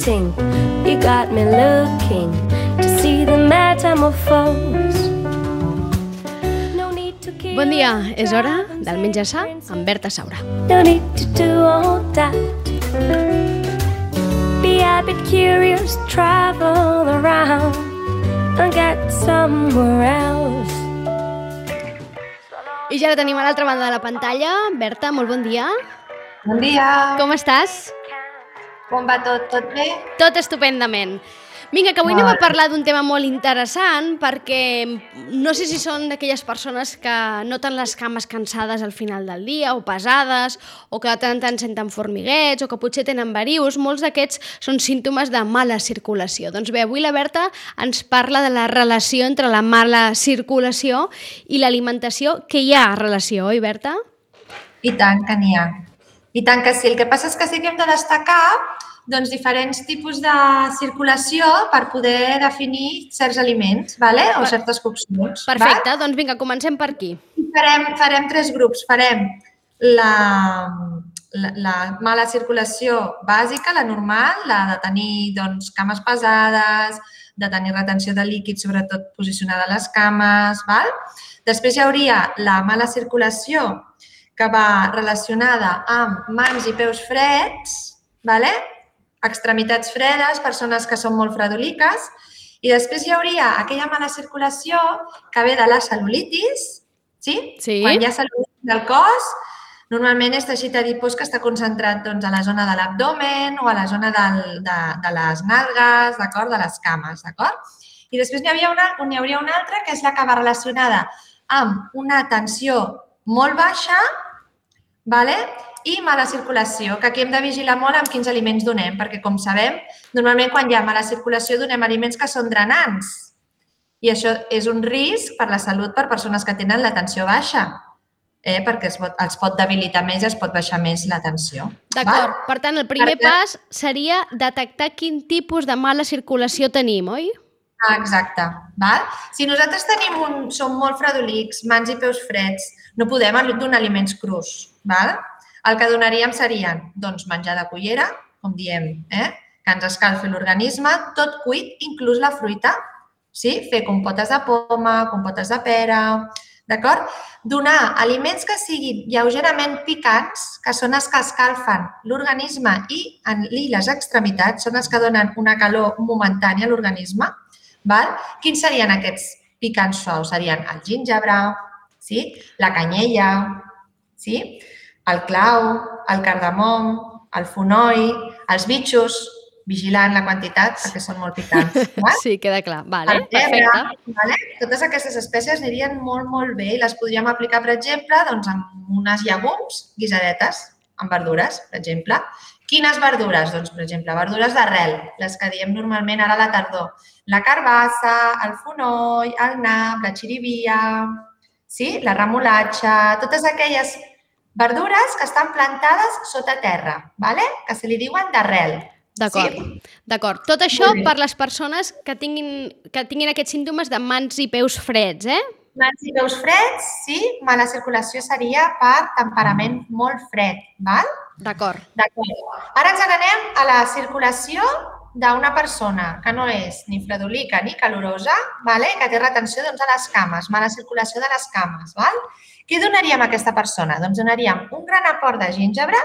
waiting, you got me looking to see the metamorphose. No need to keep Bon dia, és hora del Menja Sa amb Berta Saura. No need to do all that. Be a bit curious, travel around and get somewhere else. I ja la tenim a l'altra banda de la pantalla. Berta, molt bon dia. Bon dia. Com estàs? Com va tot? Tot bé? Tot estupendament. Vinga, que avui anem a parlar d'un tema molt interessant perquè no sé si són d'aquelles persones que noten les cames cansades al final del dia o pesades o que de tant en tant senten formiguets o que potser tenen verius. Molts d'aquests són símptomes de mala circulació. Doncs bé, avui la Berta ens parla de la relació entre la mala circulació i l'alimentació, que hi ha relació, oi Berta? I tant que n'hi ha. I tant que sí. El que passa és que sí que hem de destacar doncs, diferents tipus de circulació per poder definir certs aliments vale? o certes coccions. Perfecte, doncs vinga, comencem per aquí. Val? Farem, farem tres grups. Farem la, la, la mala circulació bàsica, la normal, la de tenir doncs, cames pesades, de tenir retenció de líquid, sobretot posicionada a les cames. Val? Després hi hauria la mala circulació que va relacionada amb mans i peus freds, vale? Extremitats fredes, persones que són molt fredoliques, i després hi hauria aquella mala circulació que ve de la cel·lulitis, sí? Sí. Quan hi ha cel·lulitis del cos, normalment és teixit adipós que està concentrat doncs, a la zona de l'abdomen o a la zona del, de, de les nalgues, d'acord? De les cames, d'acord? I després n'hi havia una, n'hi hauria una altra que és la que va relacionada amb una tensió molt baixa, vale? I mala circulació, que aquí hem de vigilar molt amb quins aliments donem, perquè, com sabem, normalment quan hi ha mala circulació donem aliments que són drenants. I això és un risc per la salut per persones que tenen la tensió baixa, eh? perquè es pot, els pot debilitar més i es pot baixar més la tensió. D'acord. Per tant, el primer Perquè- pas seria detectar quin tipus de mala circulació tenim, oi? Ah, exacte. Val? Si nosaltres tenim un, som molt fredolics, mans i peus freds, no podem donar aliments crus. Val? El que donaríem serien doncs, menjar de cullera, com diem, eh? que ens escalfi l'organisme, tot cuit, inclús la fruita. Sí? Fer compotes de poma, compotes de pera, d'acord? Donar aliments que siguin lleugerament picants, que són els que escalfen l'organisme i, i les extremitats, són els que donen una calor momentània a l'organisme. Quins serien aquests picants suaus? Serien el gingebre, sí? la canyella, sí? El clau, el cardamom, el fonoll, els bitxos, vigilant la quantitat perquè són molt picants. Val? Sí, queda clar. Vale, El pebre, perfecte. vale? Totes aquestes espècies anirien molt, molt bé i les podríem aplicar, per exemple, doncs, amb unes llegums guisadetes, amb verdures, per exemple. Quines verdures? Doncs, per exemple, verdures d'arrel, les que diem normalment ara a la tardor. La carbassa, el fonoll, el nap, la xirivia, sí? la remolatxa, totes aquelles verdures que estan plantades sota terra, vale? que se li diuen d'arrel. D'acord. Sí? D'acord. Tot això per les persones que tinguin, que tinguin aquests símptomes de mans i peus freds, eh? Mans i peus freds, sí. Mala circulació seria per temperament molt fred, val? D'acord. D'acord. Ara ens n'anem a la circulació d'una persona que no és ni fredolica ni calorosa, vale? que té retenció doncs, a les cames, mala circulació de les cames. Val? Què donaríem a aquesta persona? Doncs donaríem un gran aport de gingebre,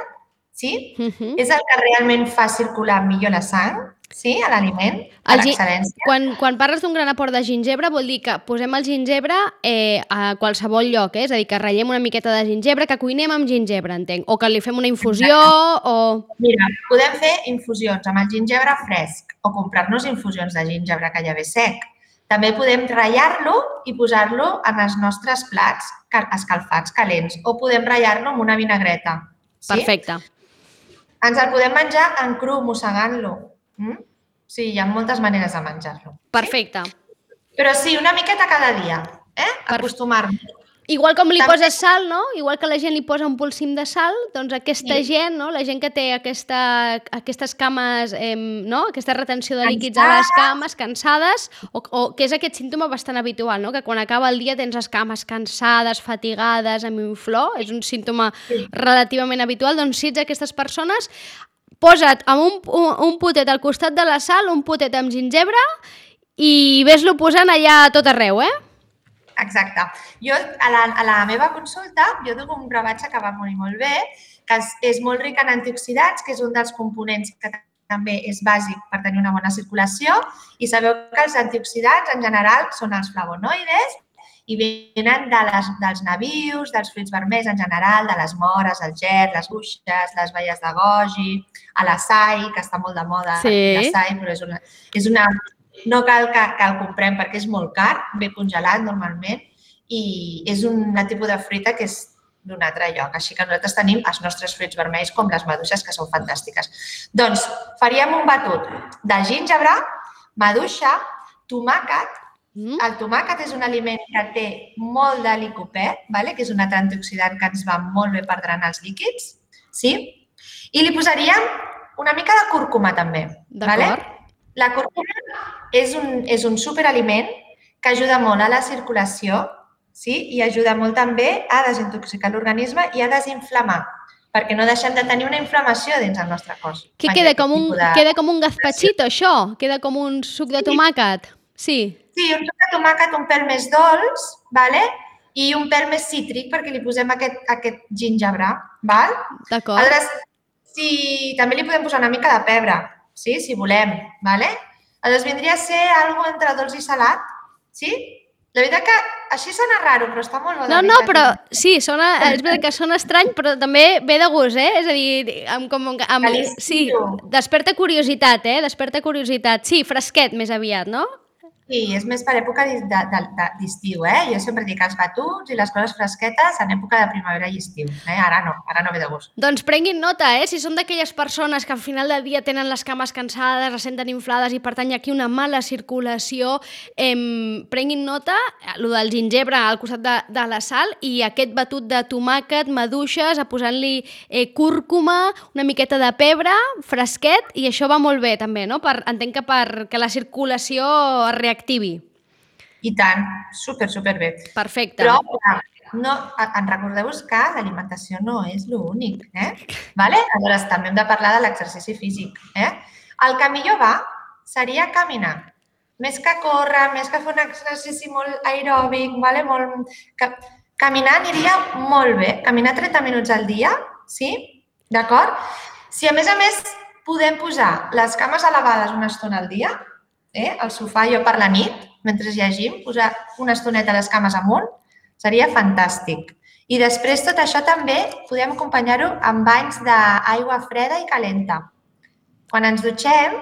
sí? Uh -huh. és el que realment fa circular millor la sang, sí? a l'aliment, a l'excel·lència. Quan, quan parles d'un gran aport de gingebre vol dir que posem el gingebre eh, a qualsevol lloc, eh? és a dir, que ratllem una miqueta de gingebre, que cuinem amb gingebre, entenc, o que li fem una infusió, o... Mira, podem fer infusions amb el gingebre fresc o comprar-nos infusions de gingebre que ja ve sec. També podem ratllar-lo i posar-lo en els nostres plats ca- escalfats, calents, o podem ratllar-lo amb una vinagreta. Sí? Perfecte. Ens el podem menjar en cru, mossegant-lo. Mm? Sí, hi ha moltes maneres de menjar-lo. Perfecte. Però sí, una miqueta cada dia, eh? Acostumar-nos. Igual com li També- poses sal, no? Igual que la gent li posa un polsim de sal, doncs aquesta Sí. gent, no? la gent que té aquesta, aquestes cames, eh, no? aquesta retenció de líquids a les cames, cansades, o, o que és aquest símptoma bastant habitual, no? que quan acaba el dia tens les cames cansades, fatigades, amb inflor, és un símptoma Sí. relativament habitual, doncs si ets aquestes persones, posa't amb un, un, un potet al costat de la sal, un potet amb gingebre, i ves-lo posant allà a tot arreu, eh? Exacte. Jo, a la, a la meva consulta, jo dono un brevatge que va molt i molt bé, que és, és molt ric en antioxidants, que és un dels components que també és bàsic per tenir una bona circulació. I sabeu que els antioxidants, en general, són els flavonoides i venen de les, dels navius, dels fruits vermells en general, de les mores, el ger, les buixes, les baies de goji, a l'açai, que està molt de moda, Sí. l'açai, però és una, és una no cal que, que el comprem perquè és molt car, ve congelat normalment i és un tipus de fruita que és d'un altre lloc. Així que nosaltres tenim els nostres fruits vermells com les maduixes, que són fantàstiques. Doncs faríem un batut de gingebre, maduixa, tomàquet. Mm? El tomàquet és un aliment que té molt de licopè, vale? que és un altre antioxidant que ens va molt bé per drenar els líquids. Sí? I li posaríem una mica de cúrcuma també. D'acord. La cúrcuma és un, és un superaliment que ajuda molt a la circulació sí? i ajuda molt també a desintoxicar l'organisme i a desinflamar, perquè no deixem de tenir una inflamació dins el nostre cos. Que queda com, un, de- queda com un gazpachito, això? Queda com un suc de tomàquet? Sí. Sí, un suc de tomàquet un pèl més dolç, vale? i un pèl més cítric perquè li posem aquest, aquest gingebre. Val? D'acord. Aleshores, si, també li podem posar una mica de pebre, sí? si volem. Vale? Aleshores, vindria a ser algo entre dolç i salat. Sí? La veritat que així sona raro, però està molt bo. No, no, però sí, sona, és veritat que sona estrany, però també ve de gust, eh? És a dir, amb, com, amb, Delicioso. sí, desperta curiositat, eh? Desperta curiositat. Sí, fresquet més aviat, no? Sí, és més per època d'es- de- de- de- d'estiu, eh? Jo sempre dic els batuts i les coses fresquetes en època de primavera i estiu. Eh? Ara no, ara no ve de gust. Doncs prenguin nota, eh? Si són d'aquelles persones que al final del dia tenen les cames cansades, les senten inflades i per tant hi ha aquí una mala circulació, em, prenguin nota, eh, lo del gingebre al costat de, de la sal i aquest batut de tomàquet, maduixes, posant-li eh, cúrcuma, una miqueta de pebre, fresquet, i això va molt bé també, no? Per, entenc que per que la circulació es reactivi. I tant, super, super bé. Perfecte. Però no, en recordeu-vos que l'alimentació no és l'únic. Eh? Vale? Aleshores, també hem de parlar de l'exercici físic. Eh? El que millor va seria caminar. Més que córrer, més que fer un exercici molt aeròbic, vale? molt... Caminar aniria molt bé. Caminar 30 minuts al dia, sí? D'acord? Si a més a més podem posar les cames elevades una estona al dia, eh? al sofà jo per la nit, mentre llegim, posar una estoneta les cames amunt, seria fantàstic. I després tot això també podem acompanyar-ho amb banys d'aigua freda i calenta. Quan ens dutxem,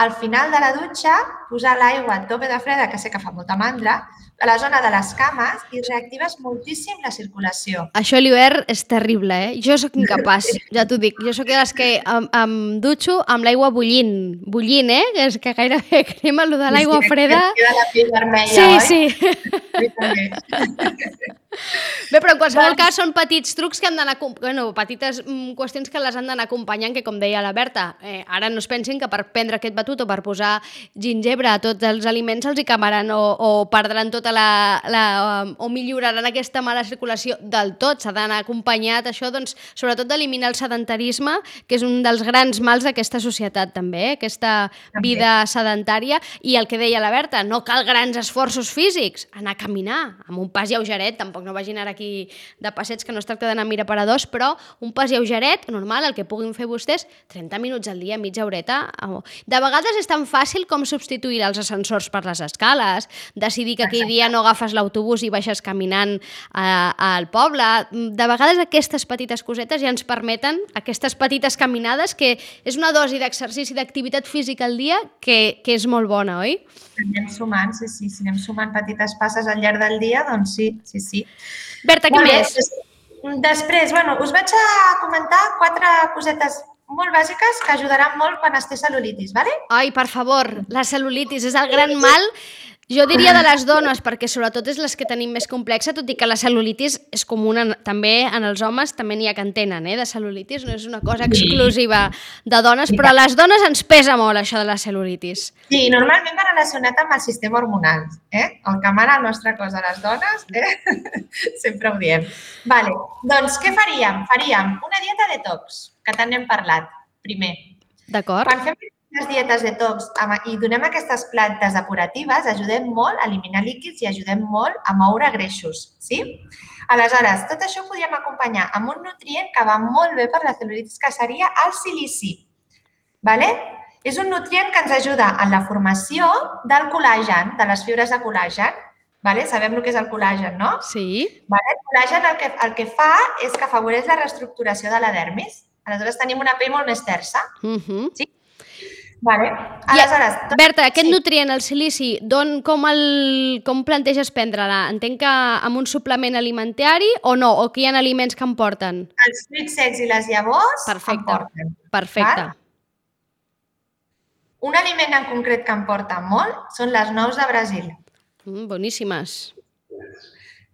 al final de la dutxa, posar l'aigua a tope de freda, que sé que fa molta mandra, a la zona de les cames i reactives moltíssim la circulació. Això a l'hivern és terrible, eh? Jo sóc incapaç, ja t'ho dic. Jo sóc de les que em, em dutxo amb l'aigua bullint. Bullint, eh? Que és que gairebé crema allò de l'aigua Sí, freda. que Queda la pell vermella, Sí, oi? sí. Sí. Bé, però en qualsevol cas són petits trucs que han d'anar... Bueno, petites mm, qüestions que les han d'anar acompanyant, que com deia la Berta, eh, ara no es pensin que per prendre aquest batut o per posar gingebre a tots els aliments els hi quemaran o, o perdran tota la, la... o milloraran aquesta mala circulació del tot. S'ha d'anar acompanyat això, doncs, sobretot d'eliminar el sedentarisme, que és un dels grans mals d'aquesta societat també, eh? aquesta També. vida sedentària. I el que deia la Berta, no cal grans esforços físics, anar a caminar, amb un pas lleugeret, tampoc no vagin ara aquí de passets, que no es tracta d'anar a miraparadors, però un pas lleugeret, normal, el que puguin fer vostès, 30 minuts al dia, mitja horeta. De vegades és tan fàcil com substituir els ascensors per les escales, decidir que aquell dia no agafes l'autobús i baixes caminant a, al poble. De vegades aquestes petites cosetes ja ens permeten aquestes petites caminades que és una dosi d'exercici d'activitat física al dia que, que és molt bona, oi? Anem sumant, sí, sí, si anem sumant petites passes al llarg del dia, doncs sí, sí, sí. Berta, què més? des- Després, bueno, us vaig a comentar quatre cosetes molt bàsiques que ajudaran molt quan es té cel·lulitis, ¿vale? Ai, per favor, la cel·lulitis és el gran mal Jo diria de les dones, perquè sobretot és les que tenim més complexa, tot i que la cel·lulitis és comuna en- també en els homes, també n'hi ha que en tenen, eh, de cel·lulitis, no és una cosa exclusiva de dones, però a les dones ens pesa molt això de la cel·lulitis. Sí, normalment va relacionat amb el sistema hormonal. Eh? El que mana el nostre cos a les dones, eh? sempre ho diem. Vale. Doncs què faríem? Faríem una dieta detox, que tant n'hem parlat, primer. D'acord? Quan fem les dietes detox amb- i donem aquestes plantes depuratives, ajudem molt a eliminar líquids i ajudem molt a moure greixos. Sí? Aleshores, tot això ho podríem acompanyar amb un nutrient que va molt bé per la cel·lulitis, que seria el silici. Vale? És un nutrient que ens ajuda en la formació del col·làgen, de les fibres de col·làgen. Vale? Sabem el que és el col·làgen, no? Sí. Vale? El col·làgen el que, el que fa és que afavoreix la reestructuració de la dermis. Aleshores tenim una pell molt més tersa. Uh -huh. Vale? Aleshores, tot- Berta, aquest sí. nutrient, el silici, d'on, com, el, com planteges prendre-la? Entenc que amb un suplement alimentari o no? O que hi ha aliments que en porten? els fruits secs i les llavors Perfecte. em porten. Perfecte. Val? Un aliment en concret que em porta molt són les nous de Brasil. Mm, boníssimes.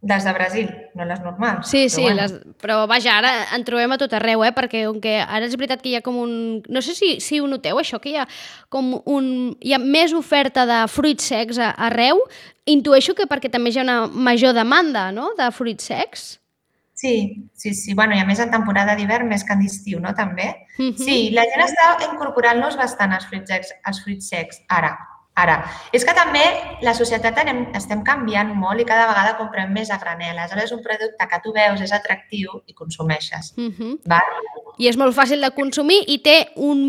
Les de Brasil, no les normals. Sí, sí, però bueno. les... però vaja, ara en trobem a tot arreu, eh? perquè com que ara és veritat que hi ha com un... No sé si, si ho noteu, això, que hi ha com un... Hi ha més oferta de fruits secs a- arreu. Intueixo que perquè també hi ha una major demanda, no?, de fruits secs. Sí, sí, sí. Bueno, i a més en temporada d'hivern més que en d'estiu, no? També. Mhm. Sí, la gent està incorporant-nos bastant als fruits secs, als fruits secs ara. Ara, és que també la societat anem, estem canviant molt i cada vegada comprem més a granel. Aleshores, un producte que tu veus és atractiu i consumeixes. Mhm. Val? I és molt fàcil de consumir i té un,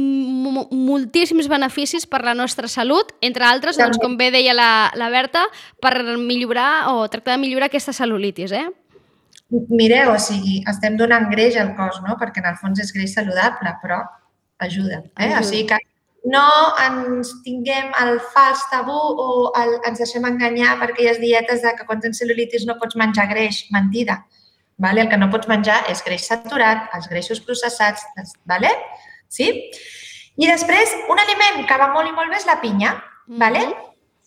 mo- moltíssims beneficis per la nostra salut, entre altres, doncs, També. com bé deia la, la Berta, per millorar o tractar de millorar aquesta cel·lulitis, eh? Mireu, o sigui, estem donant greix al cos, no? Perquè en el fons és greix saludable, però ajuda. Eh? Ajuda. O sigui que no ens tinguem el fals tabú o el, ens deixem enganyar per aquelles dietes de que quan tens cel·lulitis no pots menjar greix. Mentida. Vale? El que no pots menjar és greix saturat, els greixos processats. Vale? Sí? I després, un aliment que va molt i molt bé és la pinya. Vale?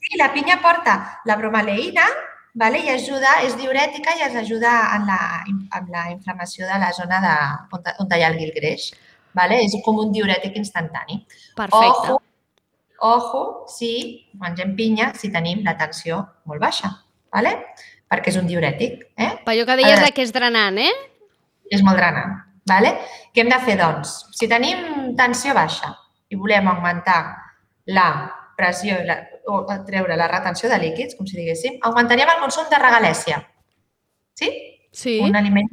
Sí, la pinya porta la bromelaïna vale? i ajuda, és diurètica i ens ajuda en la, en la inflamació de la zona de, on, on hi ha el greix. Vale? És com un diurètic instantani. Perfecte. Ojo, ojo, si mengem pinya, si tenim la tensió molt baixa, vale? perquè és un diurètic. Eh? Per allò que deies A de veure. que és drenant, eh? és molt drenant. Vale? Què hem de fer, doncs? Si tenim tensió baixa i volem augmentar la pressió i la, o treure la retenció de líquids, com si diguéssim, augmentaríem el consum de regalèsia. Sí? Sí. Un aliment...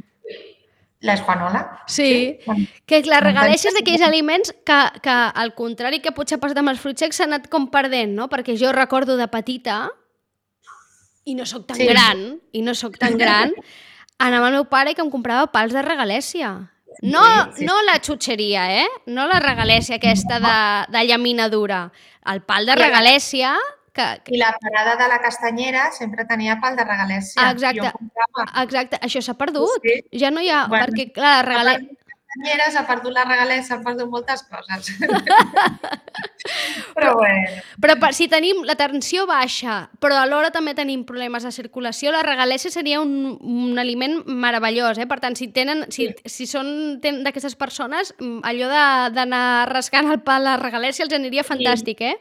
L'esquanola. Sí. Bueno, Que la regaleixes d'aquells aliments que, que, al contrari que potser passa amb els fruits secs, s'ha anat com perdent, no? Perquè jo recordo de petita, i no sóc tan Sí. gran, i no sóc tan gran, anava el meu pare que em comprava pals de regalèsia. No, sí, sí. no la xutxeria, eh? No la regalèsia aquesta de, de llamina dura. El pal de I la- regalèsia, que, que I la parada de la castanyera sempre tenia pal de regalèsia. Ah, exacte. Comprava. exacte, això s'ha perdut. Sí. Ja no hi ha... Bueno, perquè, clar, la A regalèsia... part de les canyeres, s'ha perdut la regalèsia, s'han perdut moltes coses. Però bueno. Però per, si tenim la tensió baixa, però alhora també tenim problemes de circulació, la regalèsia seria un, un aliment meravellós. Eh? Per tant, si, tenen, si, si són d'aquestes persones, allò d'anar rascant el pal a la regalèsia els aniria fantàstic, eh?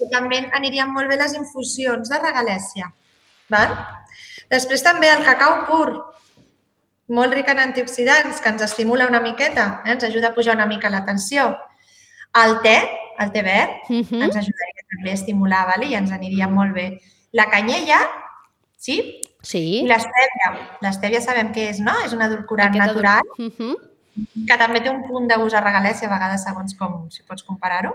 I també anirien molt bé les infusions de regalèsia. Val? Després també el cacau pur, molt ric en antioxidants, que ens estimula una miqueta, eh? ens ajuda a pujar una mica la tensió. El te, el te verd, Uh -huh. ens ajudaria també a estimular vale? i ens aniria molt bé. La canyella, sí? Sí. I l'estèvia. L'estèvia sabem què és, no? És un edulcorant Aquest natural Uh -huh. Que també té un punt de gust a regalèsia, a vegades segons com, si pots comparar-ho.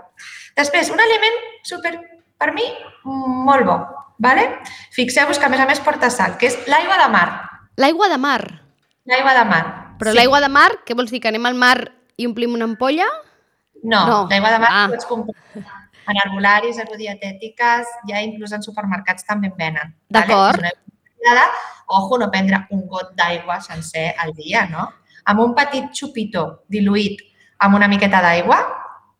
Després, un aliment super, per mi, molt bo. Vale? Fixeu-vos que a més a més porta sal, que és l'aigua de mar. L'aigua de mar. L'aigua de mar. Però l'aigua de mar, què vols dir? Que anem al mar i omplim una ampolla? No, No. l'aigua de mar Ah. pots comprar en arbolaris, agrodietètiques, ja inclús en supermercats també en venen. D'acord. Vale? Ojo, no prendre un got d'aigua sencer al dia, no? Amb un petit xupitó diluït amb una miqueta d'aigua,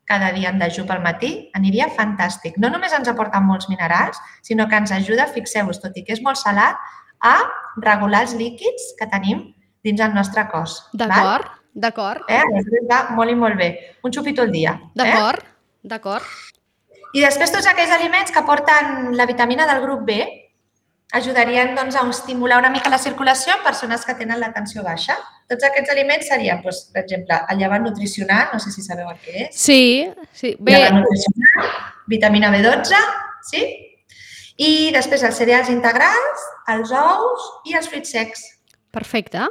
cada dia en dejú pel matí, aniria fantàstic. No només ens aporten molts minerals, sinó que ens ajuda, fixeu-vos, tot i que és molt salat, a regular els líquids que tenim dins el nostre cos. D'acord, d'acord. Eh? Va molt i molt bé. Un xupito al dia. D'acord, eh? d'acord. I després tots aquells aliments que porten la vitamina del grup B ajudarien doncs, a estimular una mica la circulació en persones que tenen la tensió baixa. Tots aquests aliments serien, doncs, per exemple, el llevant nutricional, no sé si sabeu el que és. Sí, sí. Bé. Llevant nutricional, vitamina B12, sí? I després els cereals integrals, els ous i els fruits secs. Perfecte.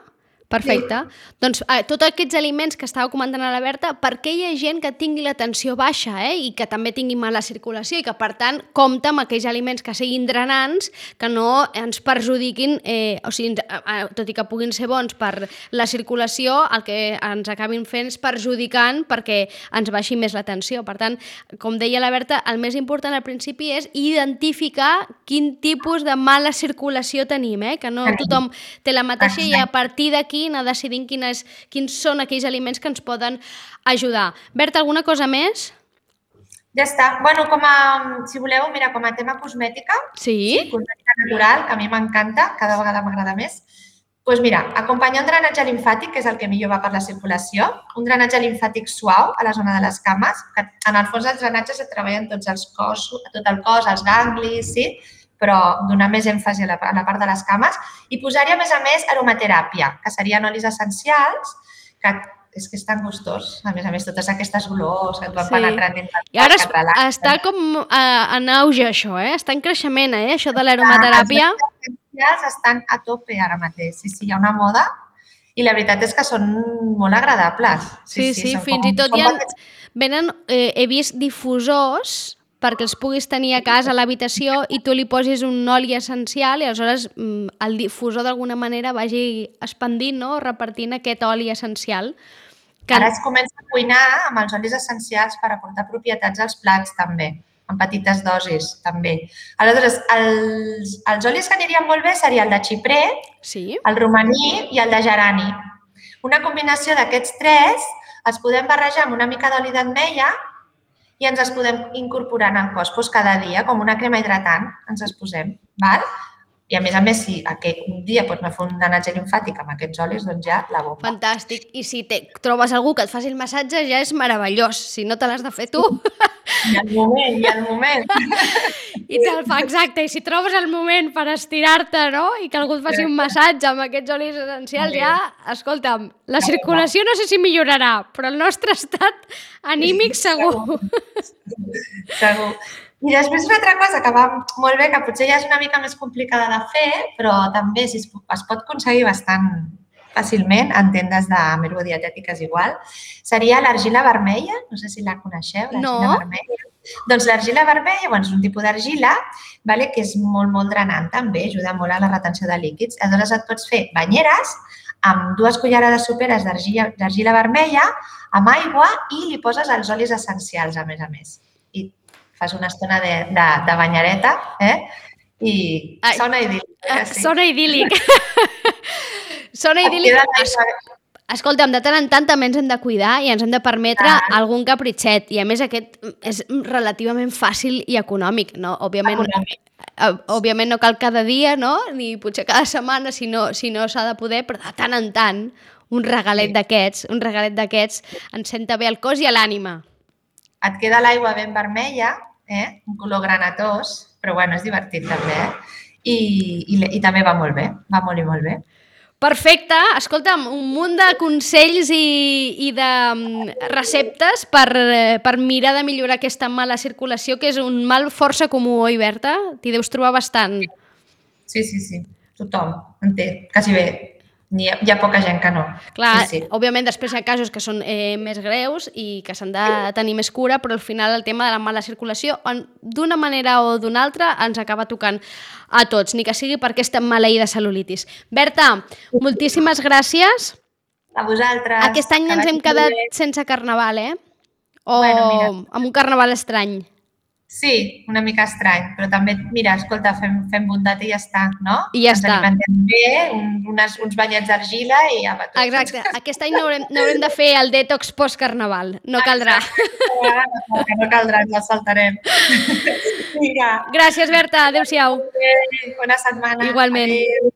Perfecte. Sí. Doncs eh, tots aquests aliments que estava comentant a la Berta, per què hi ha gent que tingui la tensió baixa eh, i que també tingui mala circulació i que, per tant, compta amb aquells aliments que siguin drenants, que no ens perjudiquin, eh, o sigui, eh, tot i que puguin ser bons per la circulació, el que ens acabin fent és perjudicant perquè ens baixi més la tensió. Per tant, com deia la Berta, el més important al principi és identificar quin tipus de mala circulació tenim, eh? que no tothom té la mateixa i a partir d'aquí anar decidint quines, quins són aquells aliments que ens poden ajudar. Berta, alguna cosa més? Ja està. Bueno, com a, si voleu, mira, com a tema cosmètica, sí, sí cosmètica natural, que a mi m'encanta, cada vegada m'agrada més, doncs pues mira, acompanyar un drenatge linfàtic, que és el que millor va per la circulació, un drenatge linfàtic suau a la zona de les cames, que en el fons els drenatges et treballen tots els cos, tot el cos, els ganglis, sí? Però donar més èmfasi a la, a la part de les cames i posar-hi, a més a més, aromateràpia, que serien olis essencials, que és que és tan gustós. A més a més, totes aquestes olors que et van sí. penetrant dins I ara es, està com uh, en auge això, eh? Està en creixement, eh? Això de l'aromateràpia. Els estan a tope ara mateix. Sí, sí, hi ha una moda i la veritat és que són molt agradables. Sí, sí, sí fins com, i tot hi ha... Venen, eh, he vist difusors perquè els puguis tenir a casa a l'habitació i tu li posis un oli essencial i aleshores mm, el difusor d'alguna manera vagi expandint, no? repartint aquest oli essencial. Que... Ara es comença a cuinar amb els olis essencials per aportar propietats als plats també, en petites dosis també. Aleshores, els, els olis que anirien molt bé seria el de xiprer, sí. el romaní i el de gerani. Una combinació d'aquests tres els podem barrejar amb una mica d'oli d'ametlla i ens els podem incorporar en el cos doncs cada dia, com una crema hidratant, ens els posem. Val? I a més a més, si aquest, un dia pots anar a fer un drenatge linfàtic amb aquests olis, doncs ja la bomba. Fantàstic. I si te, trobes algú que et faci el massatge, ja és meravellós. Si no te l'has de fer tu... I el moment, i el moment. I te'l fa, exacte. I si trobes el moment per estirar-te, no? I que algú et faci un massatge amb aquests olis essencials, ja, escolta'm, la circulació no sé si millorarà, però el nostre estat anímic segur. Segur. I després una altra cosa que va molt bé, que potser ja és una mica més complicada de fer, però també si es, es pot aconseguir bastant fàcilment en tendes de merodietètiques igual, seria l'argila vermella. No sé si la coneixeu, l'argila no. vermella. Doncs l'argila vermella bueno, és un tipus d'argila vale, que és molt, molt drenant també, ajuda molt a la retenció de líquids. Aleshores et pots fer banyeres amb dues cullerades soperes d'argila vermella, amb aigua i li poses els olis essencials, a més a més fas una estona de, de, de banyareta, eh? I Ai, sona idíl·lic. Eh? Sí. Sona idíl·lic. sona idíl·lic. Escolta'm, de tant en tant també ens hem de cuidar i ens hem de permetre ah. algun capritxet. I a més aquest és relativament fàcil i econòmic, no? Òbviament, econòmic. Eh, òbviament no cal cada dia, no? Ni potser cada setmana si no s'ha si no de poder, però de tant en tant un regalet sí. d'aquests, un regalet d'aquests ens senta bé al cos i a l'ànima. Et queda l'aigua ben vermella eh? un color granatós, però bueno, és divertit també. Eh? I, i, I també va molt bé, va molt i molt bé. Perfecte. Escolta'm, un munt de consells i, i de mm, receptes per, eh, per mirar de millorar aquesta mala circulació, que és un mal força comú, oi, Berta? T'hi deus trobar bastant. Sí, sí, sí. Tothom en té, quasi bé hi ha, hi ha poca gent que no. Clar, sí, sí. òbviament després hi ha casos que són eh, més greus i que s'han de tenir més cura, però al final el tema de la mala circulació, d'una manera o d'una altra, ens acaba tocant a tots, ni que sigui per aquesta maleïda celulitis. Berta, moltíssimes gràcies. A vosaltres. Aquest any ens hem quedat bé. sense carnaval, eh? O bueno, amb un carnaval estrany. Sí, una mica estrany, però també, mira, escolta, fem, fem bondat i ja està, no? I ja Ens està. bé, un, unes, uns banyets d'argila i ja va tot. Exacte. Aquest any no haurem, no haurem de fer el detox post-carnaval. No caldrà. Que no caldrà, ens el saltarem. Vinga, Gràcies, Berta. Adéu-siau. bona setmana. Igualment. Adéu.